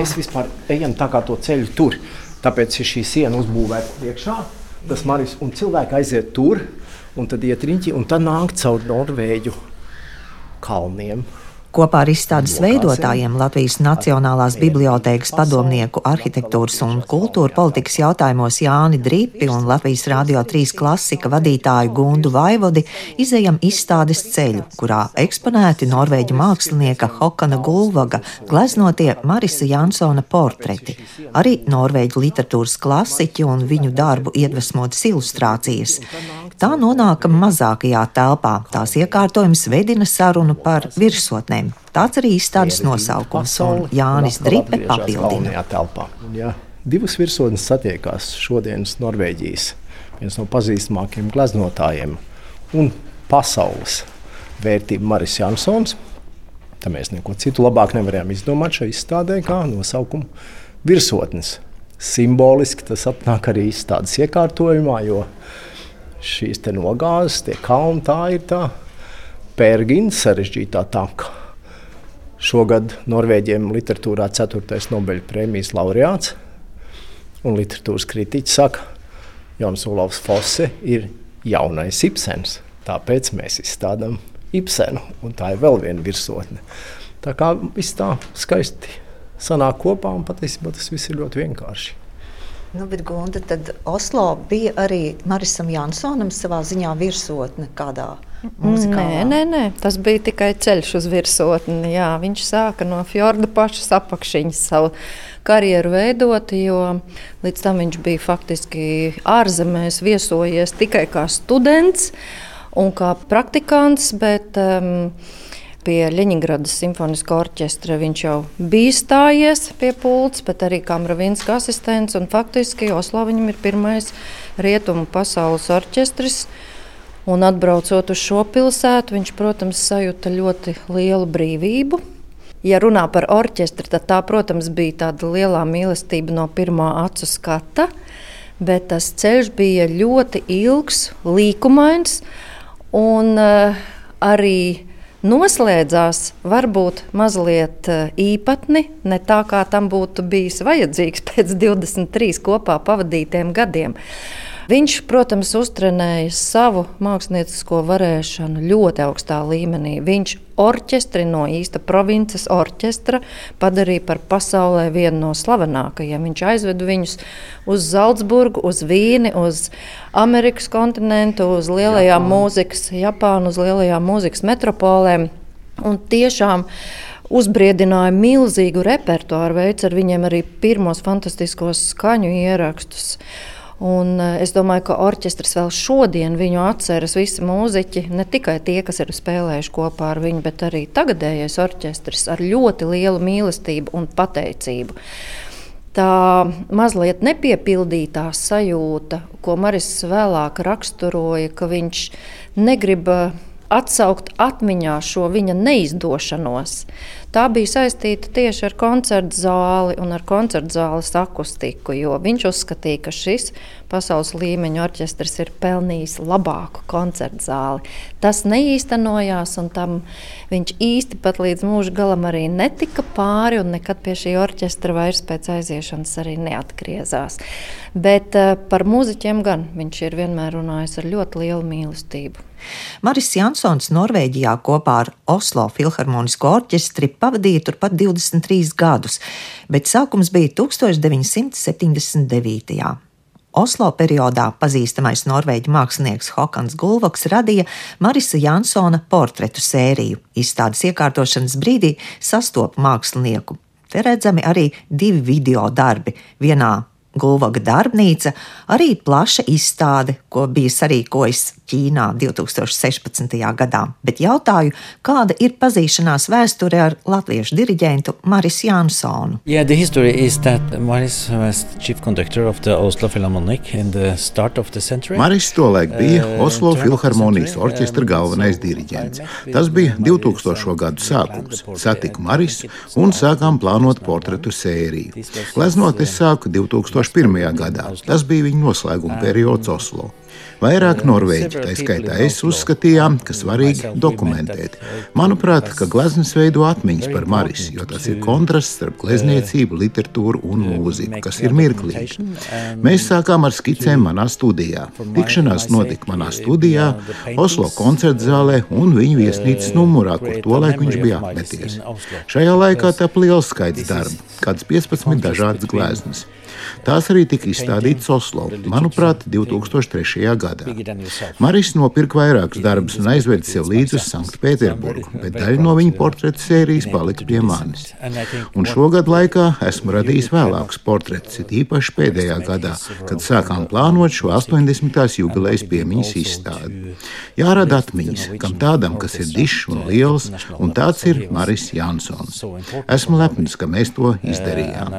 mēs vispār ejam tā kā to ceļu tur. Tāpēc ir šī siena uzbūvēta priekšā, tas maris, un cilvēki aiziet tur, un tad iet riņķi, un tad nāk caur Norvēģu kalniem. Kopā ar izstādes veidotājiem Latvijas Nacionālās bibliotēkas padomnieku arhitektūras un kultūra politikas jautājumos Jāni Dripi un Latvijas Rādio 3 klasika vadītāju Gundu Vaivodi izējam izstādes ceļu, kurā eksponēti norvēģu mākslinieka Hokana Gulvaga gleznotie Marisa Jansona portreti, arī norvēģu literatūras klasiķi un viņu darbu iedvesmotas ilustrācijas. Tā nonākam mazākajā telpā, tās iekārtojums vedina sarunu par virsotnēm. Tāds arī izstādes nosaukums, un Jānis Dripe papildina. Ja divas virsotnes satiekās šodienas Norvēģijas, viens no pazīstamākajiem gleznotājiem un pasaules vērtību Maris Jansons. Tad mēs neko citu labāk nevarējām izdomāt šai izstādē, kā nosaukumu virsotnes. Simboliski tas atnāk arī izstādes iekārtojumā, jo šīs nogāzes, tie kalni, tā ir tā pērgina sarežģītā tanka. Šogad Norvēģiem literatūrā 4. Nobeļa prēmijas laureāts un literatūras kritiķis saka, Jans Olavs Fosse ir jaunais Ibsens. Tāpēc mēs izstādām Ibsenu, un tā ir vēl viena virsotne. Tā kā viss tā skaisti sanāk kopā, un patiesībā tas viss ir ļoti vienkārši. Nu, bet, Gunda, tad Oslo bija arī Marisam Jansonam savā ziņā virsotne kādā mūzikālā? Nē, nē, nē, tas bija tikai ceļš uz virsotni. Jā, viņš sāka no fjorda pašas apakšiņas savu karjeru veidot, jo līdz tam viņš bija faktiski ārzemēs viesojies tikai kā students un kā praktikants, bet um, pie Ļeņģeradas simfoniskā orķestra. Viņš jau bija stājies pie pults, bet arī kā Mravinska asistents. Faktiski Oslo viņam ir pirmais rietumu pasaules orķestris. Un atbraucot uz šo pilsētu, viņš, protams, sajūta ļoti lielu brīvību. Ja runā par orķestri, tad tā, protams, bija tāda liela mīlestība no pirmā acu skata, bet tas ceļš bija ļoti ilgs, līkumains un uh, arī noslēdzās varbūt mazliet eh, īpatni, ne tā kā tam būtu bijis vajadzīgs pēc 23 kopā pavadītiem gadiem. Viņš, protams, uztrenēja savu māksliniecisko varēšanu ļoti augstā līmenī. Viņš orķestri no īsta provinces orķestra padarīja par pasaulē vienu no slavenākajiem. Viņš aizveda viņus uz Zeltsburgu, uz Vīni, uz Amerikas kontinentu, uz lielajām Japānu. mūzikas, Japānu, uz lielajām mūzikas metropolēm. Un tiešām uzbriedināja milzīgu repertuāru, veids ar viņiem arī pirmos fantastiskos skaņu ierakstus. Un eh, es domāju, ka orķestris vēl šodien viņu atceras visi mūziķi, ne tikai tie, kas ir spēlējuši kopā ar viņu, bet arī tagadējais orķestris ar ļoti lielu mīlestību un pateicību. Tā mazliet nepiepildītā sajūta, ko Maris vēlāk raksturoja, ka viņš negrib atsaukt atmiņā šo viņa neizdošanos. Tā bija saistīta tieši ar koncertu zāli un ar koncertu zāles akustiku, jo viņš uzskatīja, ka šis pasaules līmeņa orķestris ir pelnījis labāku koncertu zāli. Tas neīstenojās, un tam viņš īsti pat līdz mūža galam arī netika pāri, un nekad pie šī orķestra vairs pēc aiziešanas arī neatgriezās. Bet uh, par mūziķiem gan viņš ir vienmēr runājis ar ļoti lielu mīlestību. Maris Jansons Norvēģijā kopā ar Oslo filharmonisko orķestri pavadīja turpat 23 gadus, bet sākums bija 1979. Oslo periodā pazīstamais norvēģu mākslinieks Hokans Gulvaks radīja Marisa Jansona portretu sēriju. Izstādes iekārtošanas brīdī sastopa mākslinieku. Te redzami arī divi video darbi. Vienā Gulvaga darbnīca, arī plaša izstāde, ko bija sarīkojis Ķīnā 2016. gadā. Bet jautāju, kāda ir pazīšanās vēsture ar latviešu diriģentu Marisu Jansonu? Yeah, the history is that Maris was chief conductor of the Oslo Philharmonic in the start of the century. Maris tolaik bija uh, Oslo Filharmonijas orķestra galvenais diriģents. Tas bija 2000. gadu sākums. Satiku Maris un sākām plānot portretu sēriju. Gleznot es sāku 2000. 2001. gadā. Tas bija viņa noslēguma periods Oslo. Vairāk norvēģi, tā skaitā es, uzskatījām, ka svarīgi dokumentēt. Manuprāt, ka glezniecība veido atmiņas par Marisu, jo tas ir kontrasts starp glezniecību, literatūru un mūziku, kas ir mirklīgi. Mēs sākām ar skicēm manā studijā. Tikšanās notika manā studijā, Oslo koncerta zālē un viņa viesnīcas numurā, kur tolaik viņš bija apmeties. Šajā laikā tap liels skaits darbu, kādas 15 dažādas gleznas. Tās arī tika izstādītas Oslo, manuprāt, 2003. gadā. Maris nopirka vairākus darbus un aizveda sev līdzi uz Sanktpēterburgu, bet daļa no viņa portretu sērijas palika pie manis. Un šogad laikā esmu radījis vēlākus portretus, it īpaši pēdējā gadā, kad sākām plānot šo 80. jubilejas piemiņas izstādi. Jārada atmiņas, kam tādam, kas ir dišs un liels, un tāds ir Maris Jansons. Esmu lepns, ka mēs to izdarījām.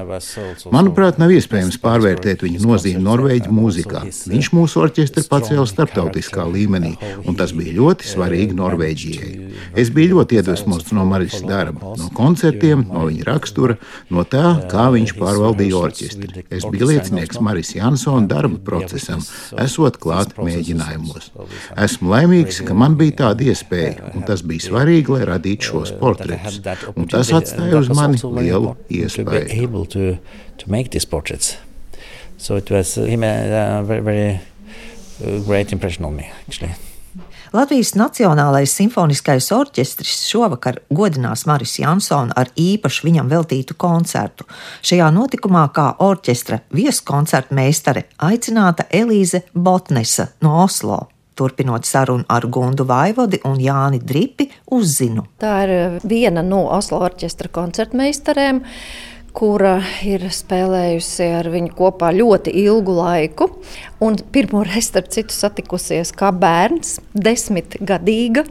Manuprāt, nav iespējams pārvērtēt viņa nozīmi Norvēģu mūzikā. Viņš mūsu orķestri pacēla starptautiskā līmenī, un tas bija ļoti svarīgi Norvēģijai. Es biju ļoti iedvesmots no Marijas darba, no koncertiem, no viņa rakstura, no tā, kā viņš pārvaldīja orķestri. Es biju liecinieks Marijas Jansona darba procesam, esot klāt mēģinājumos. Esmu laimīgs, ka man bija tāda iespēja, un tas bija svarīgi, lai radītu šos portretus. Un tas atstāja uz mani lielu iespēju. So it was uh, him a very, very uh, great impression on me, actually. Latvijas Nacionālais simfoniskais orķestris šovakar godinās Maris Jansonu ar īpašu viņam veltītu koncertu. Šajā notikumā kā orķestra vieskoncerta meistare aicināta Elīze Botnesa no Oslo. Turpinot sarunu ar Gundu Vaivodi un Jāni Dripi, uzzinu. Tā ir viena no Oslo orķestra koncertmeistarēm kura ir spēlējusi ar viņu kopā ļoti ilgu laiku. Un pirmo reizi, starp citu, satikusies kā bērns, desmitgadīga.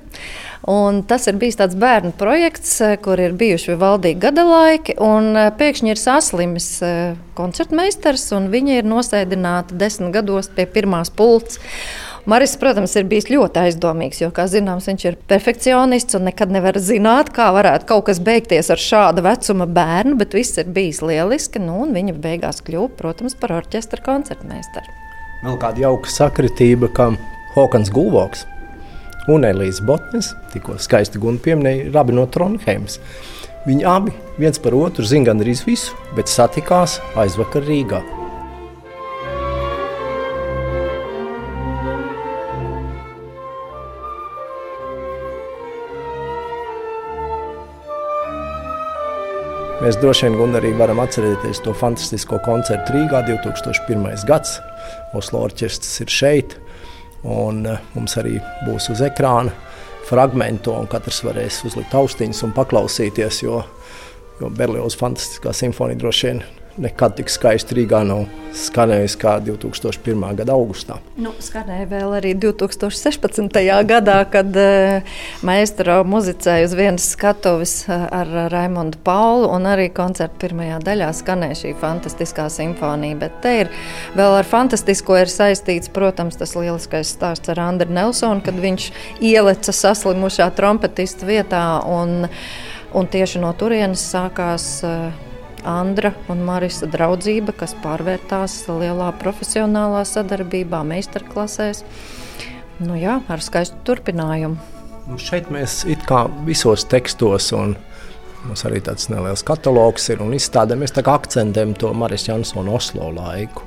Un tas ir bijis tāds bērnu projekts, kur ir bijuši valdīgi gada laiki. Pēkšņi ir saslimis koncertmeistars, un viņa ir nosēdināta desmit gados pie pirmās pults. Maris, protams, ir bijis ļoti aizdomīgs, jo, kā zināms, viņš ir perfekcionists un nekad nevar zināt, kā varētu kaut kas beigties ar šāda vecuma bērnu, bet viss ir bijis lieliski. Nu, viņa beigās kļuva, protams, par orķestra koncertmeistaru. Vēl kāda jauka sakritība, ka Hokans Gulvoks un Elīze Botnes, tikko skaisti gunu pieminēja, ir abi no Tronheimas. Viņi abi viens par otru zina gandrīz visu, bet satikās aizvakar Rīgā. Mēs droši vien arī varam atcerēties to fantastisko koncertu Rīgā 2001. gads. Oslo orķestris ir šeit, un eh, mums arī būs uz ekrāna fragmentu, un katrs varēs uzlikt austiņas un paklausīties, jo, jo Berlīnas fantastiskā simfonija droši vien nekad tik skaisti Rīgā nav skanējis kā 2001. gada augustā. Nu, skanēja vēl arī 2016. gadā, kad uh, maestro muzicēja uz vienas skatuves eh, ar Raimondu Paulu, un arī koncerta pirmajā daļā skanēja šī fantastiskā simfonija. Bet te ir vēl ar fantastisko ir saistīts, protams, tas lieliskais stāsts ar Andru Nelsonu, kad viņš ieleca saslimušā trompetista vietā, un, un tieši no turienes sākās uh, Andra un Marisa draudzība, kas pārvērtās lielā profesionālā sadarbībā, meistarklasēs. Nu, jā, ar skaistu turpinājumu. Nu šeit mēs it kā visos tekstos, un mums arī tāds neliels katalogs ir, un izstādē mēs akcentējam to Marijas Jansona Oslo laiku.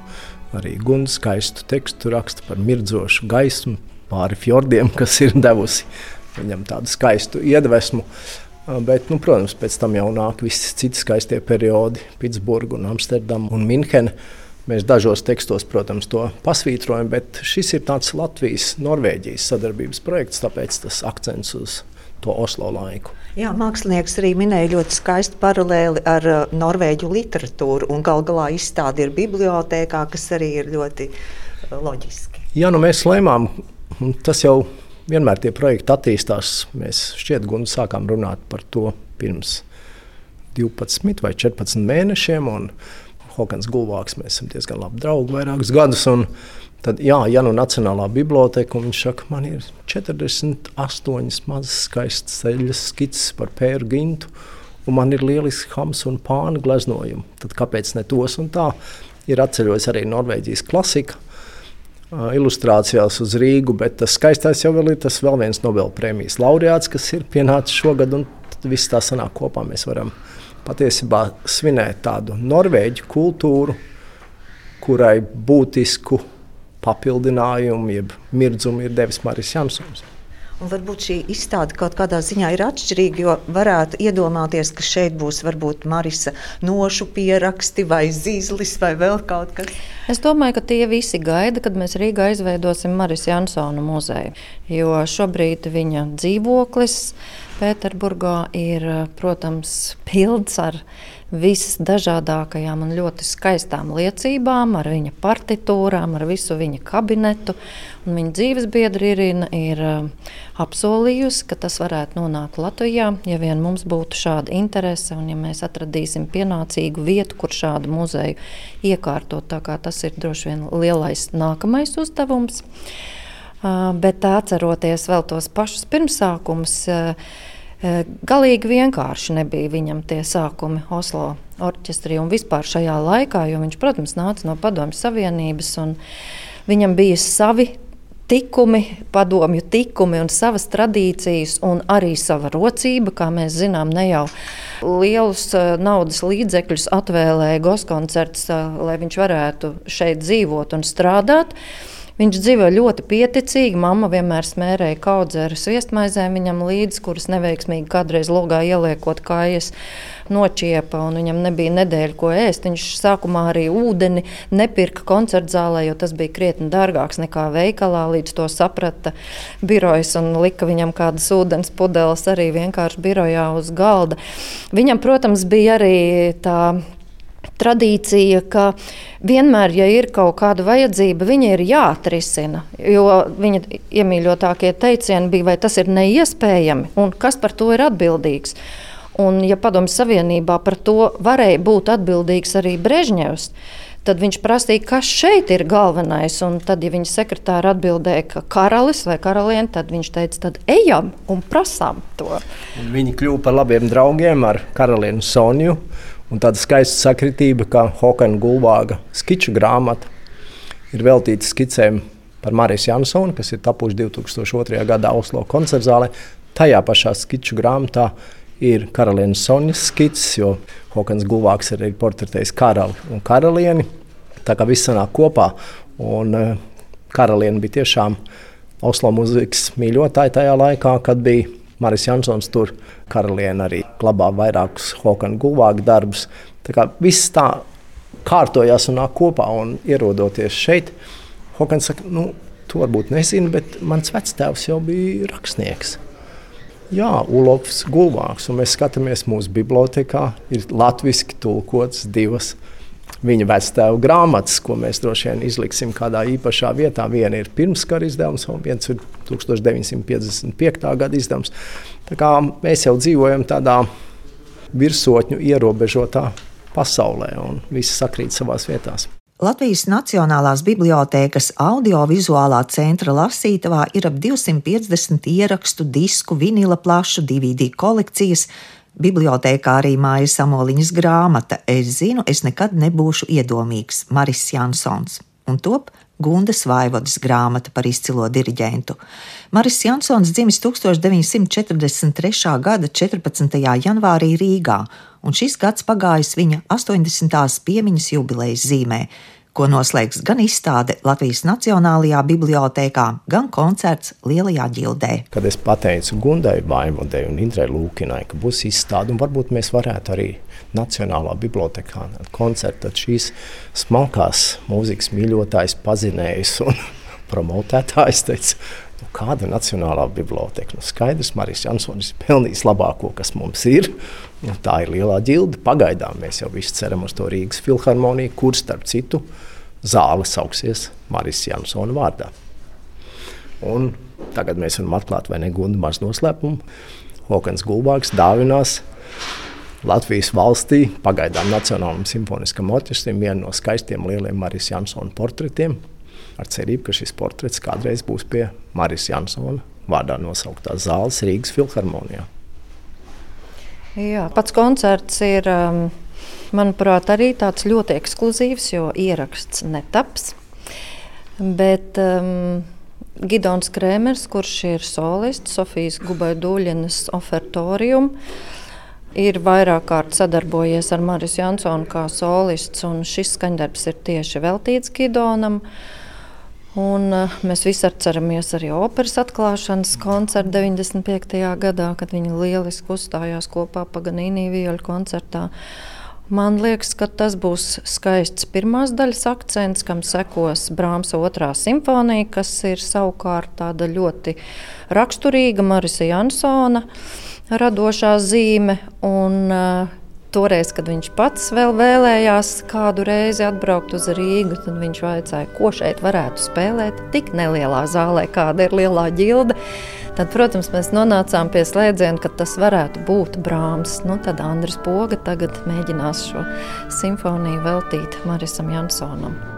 Arī Gunts skaistu tekstu raksta par mirdzošu gaismu pāri fjordiem, kas ir devusi viņam tādu skaistu iedvesmu. Bet, nu, protams, pēc tam jau nāk visi citi skaistie periodi, Pitsburga, Amsterdama un Minhena. Mēs dažos tekstos, protams, to pasvītrojam, bet šis ir tāds Latvijas-Norvēģijas sadarbības projekts, tāpēc tas akcents uz to Oslo laiku. Jā, mākslinieks arī minēja ļoti skaistu paralēli ar uh, norvēģu literatūru, un gal galā izstāde ir bibliotēkā, kas arī ir ļoti uh, loģiski. Jā, nu mēs lēmām, tas jau ir vienmēr tie projekti attīstās. Mēs šķiet, Gundu sākām runāt par to pirms 12 vai 14 mēnešiem. Hokans Gulvāks, mēs esam diezgan labi draugi vairākus gadus. Tad, jā, ja nu Nacionālā biblioteka, un viņš saka, man ir 48 mazas skaistas ceļas skices par pēru gintu, un man ir lieliski hams un pāna gleznojumi. Tad kāpēc ne tos un tā? ir atceļojis arī Norvēģijas klasika. Ilustrācijās uz Rīgu, bet tas skaistais jau ir tas vēl viens Nobelpremijas laureāts, kas ir pienācis šogad, un viss tā sanāk kopā. Mēs varam patiesībā svinēt tādu norvēģu kultūru, kurai būtisku papildinājumu, jeb mirdzumu ir devis Maris Jansons. Un varbūt šī izstāde kaut kādā ziņā ir atšķirīga, jo varētu iedomāties, ka šeit būs varbūt Marisa nošu pieraksti vai zīzlis vai vēl kaut kas. Es domāju, ka tie visi gaida, kad mēs Rīgā izveidosim Marisa Jansona muzeju. Jo šobrīd viņa dzīvoklis Pēterburgā ir, protams, pilns ar visdažādākajām un ļoti skaistām liecībām, ar viņa partitūrām, ar visu viņa kabinetu. Un viņa dzīves biedra Irina ir uh, apsolījusi, ka tas varētu nonākt Latvijā, ja vien mums būtu šāda interese un ja mēs atradīsim pienācīgu vietu, kur šādu muzeju iekārtot. Tas ir droši vien lielais nākamais uzdevums. Uh, bet atceroties vēl tos pašus pirmsākumus, uh, Galīgi vienkārši nebija viņam tie sākumi Oslo orķestrī un vispār šajā laikā, jo viņš, protams, nāca no Padomju Savienības un viņam bija savi tikumi, padomju tikumi un savas tradīcijas, un arī sava rocība, kā mēs zinām, ne jau lielus naudas līdzekļus atvēlēja Goskoncerts, lai viņš varētu šeit dzīvot un strādāt. Viņš dzīvo ļoti pieticīgi. Mama vienmēr smērēja kaudzi ar sviestmaizēm viņam līdzi, kuras neveiksmīgi kādreiz logā ieliekot kājas nočiepa, un viņam nebija nedēļa, ko ēst. Viņš sākumā arī ūdeni nepirka koncerta zālē, jo tas bija krietni dārgāks nekā veikalā. Līdz to saprata birojas un lika viņam kādas ūdens pudeles arī vienkārši birojā uz galda. Viņam, protams, bija arī tā tradīcija, ka vienmēr, ja ir kaut kāda vajadzība, viņa ir jāatrisina. Jo viņa iemīļotākie teicieni bija, vai tas ir neiespējami un kas par to ir atbildīgs. Un, ja Padomju Savienībā par to varēja būt atbildīgs arī Brežņevs, tad viņš prasīja, kas šeit ir galvenais. Un tad, ja viņa sekretāra atbildēja, ka karalis vai karaliene, tad viņš teica, tad ejam un prasām to. Un viņi kļuva par labiem draugiem ar karalieni Soniju. Un tāda skaista sakritība, kā Hokana Gulvāga skiču grāmata, ir veltīta skicēm par Marijas Jansonu, kas ir tapuši 2002. gadā Oslo koncertzālē. Tajā pašā skiču grāmatā ir karalienes Sonjas skices, jo Hokans Gulvāks arī ir portretējis karali un karalieni. Tā kā viss sanāk kopā. Un, uh, karaliene bija tiešām Oslo mūzikas mīļotāja tajā laikā, kad bija Maris Jansons tur karaliene arī glabā vairākus Hokana Gulvāga darbus. Tā kā viss tā kārtojās un nāk kopā un ierodoties šeit, Hokans saka, nu, tu varbūt nezini, bet mans vectēvs jau bija rakstnieks. Jā, Ulovs Gulvāks, un mēs skatāmies mūsu bibliotekā, ir latviski tulkots divas viņa vectēva grāmatas, ko mēs droši vien izliksim kādā īpašā vietā. Viena ir pirmskara izdevums, un viens ir 1955. gada izdevums. Mēs jau dzīvojam tādā virsotņu ierobežotā pasaulē, un viss sakrīt savās vietās. Latvijas Nacionālās bibliotēkas audiovizuālā centra lasītavā ir ap 250 ierakstu, disku, vinila plašu, DVD kolekcijas, Bibliotēkā arī māja Samoliņas grāmata Es zinu, es nekad nebūšu iedomīgs Maris Jansons un top Gundas Vaivodas grāmata par izcilo diriģentu. Maris Jansons dzimis 1943. gada 14. janvārī Rīgā, un šis gads pagājis viņa 80. piemiņas jubilejas zīmē, ko noslēgs gan izstāde Latvijas Nacionālajā bibliotekā, gan koncerts Lielajā ģildē. Kad es pateicu Gundai Vaimodei un Indrai Lūkinai, ka būs izstāde, un varbūt mēs varētu arī Nacionālā bibliotekā koncertu, tad šīs smalkās mūzikas mīļotājs, pazinējs un promotētājs teica, nu, kāda Nacionālā biblioteka? Nu, skaidrs, Marijas Jansons ir pelnījis labāko, kas mums ir. Nu, tā ir lielā ģilde. Pagaidām mēs jau visi ceram uz to Rīgas filharmoniju, kur starp citu zāle sauksies Marijas Jansona vārdā. Un tagad mēs varam atklāt, vai ne gunda maz noslēpumu. Hokans Gulbāks dāvinās Latvijas valstī pagaidām Nacionālajam simfoniskam orķestrim vienu no skaistiem lieliem Marijas Jansona portretiem. Ar cerību, ka šis portrets kādreiz būs pie Marijas Jansona vārdā nosauktās zāles Rīgas filharmonijā. Jā, pats koncerts ir um, Manuprāt, arī tāds ļoti ekskluzīvs, jo ieraksts netaps. Bet um, Gidons Krēmers, kurš ir solists Sofijas Gubaiduļienas ofertorium, ir vairāk kārt sadarbojies ar Mariju Jansonu kā solists, un šis skaņdarbs ir tieši veltīts Gidonam. Un, uh, mēs visi atceramies arī operas atklāšanas koncertu 95. gadā, kad viņi lieliski uzstājās kopā Paganīnī vioļu koncertā. Man liekas, ka tas būs skaists pirmās daļas akcents, kam sekos Brāmas otrā simfonija, kas ir savukārt tāda ļoti raksturīga Marisa Jansona radošā zīme. Un, uh, Toreiz, kad viņš pats vēl vēlējās kādu reizi atbraukt uz Rīgu, tad viņš vaicāja, ko šeit varētu spēlēt tik nelielā zālē, kāda ir lielā ģilde. Tad, protams, mēs nonācām pie slēdziena, ka tas varētu būt Brāms. Nu, tad Andris Poga tagad mēģinās šo simfoniju veltīt Marisam Jansonam.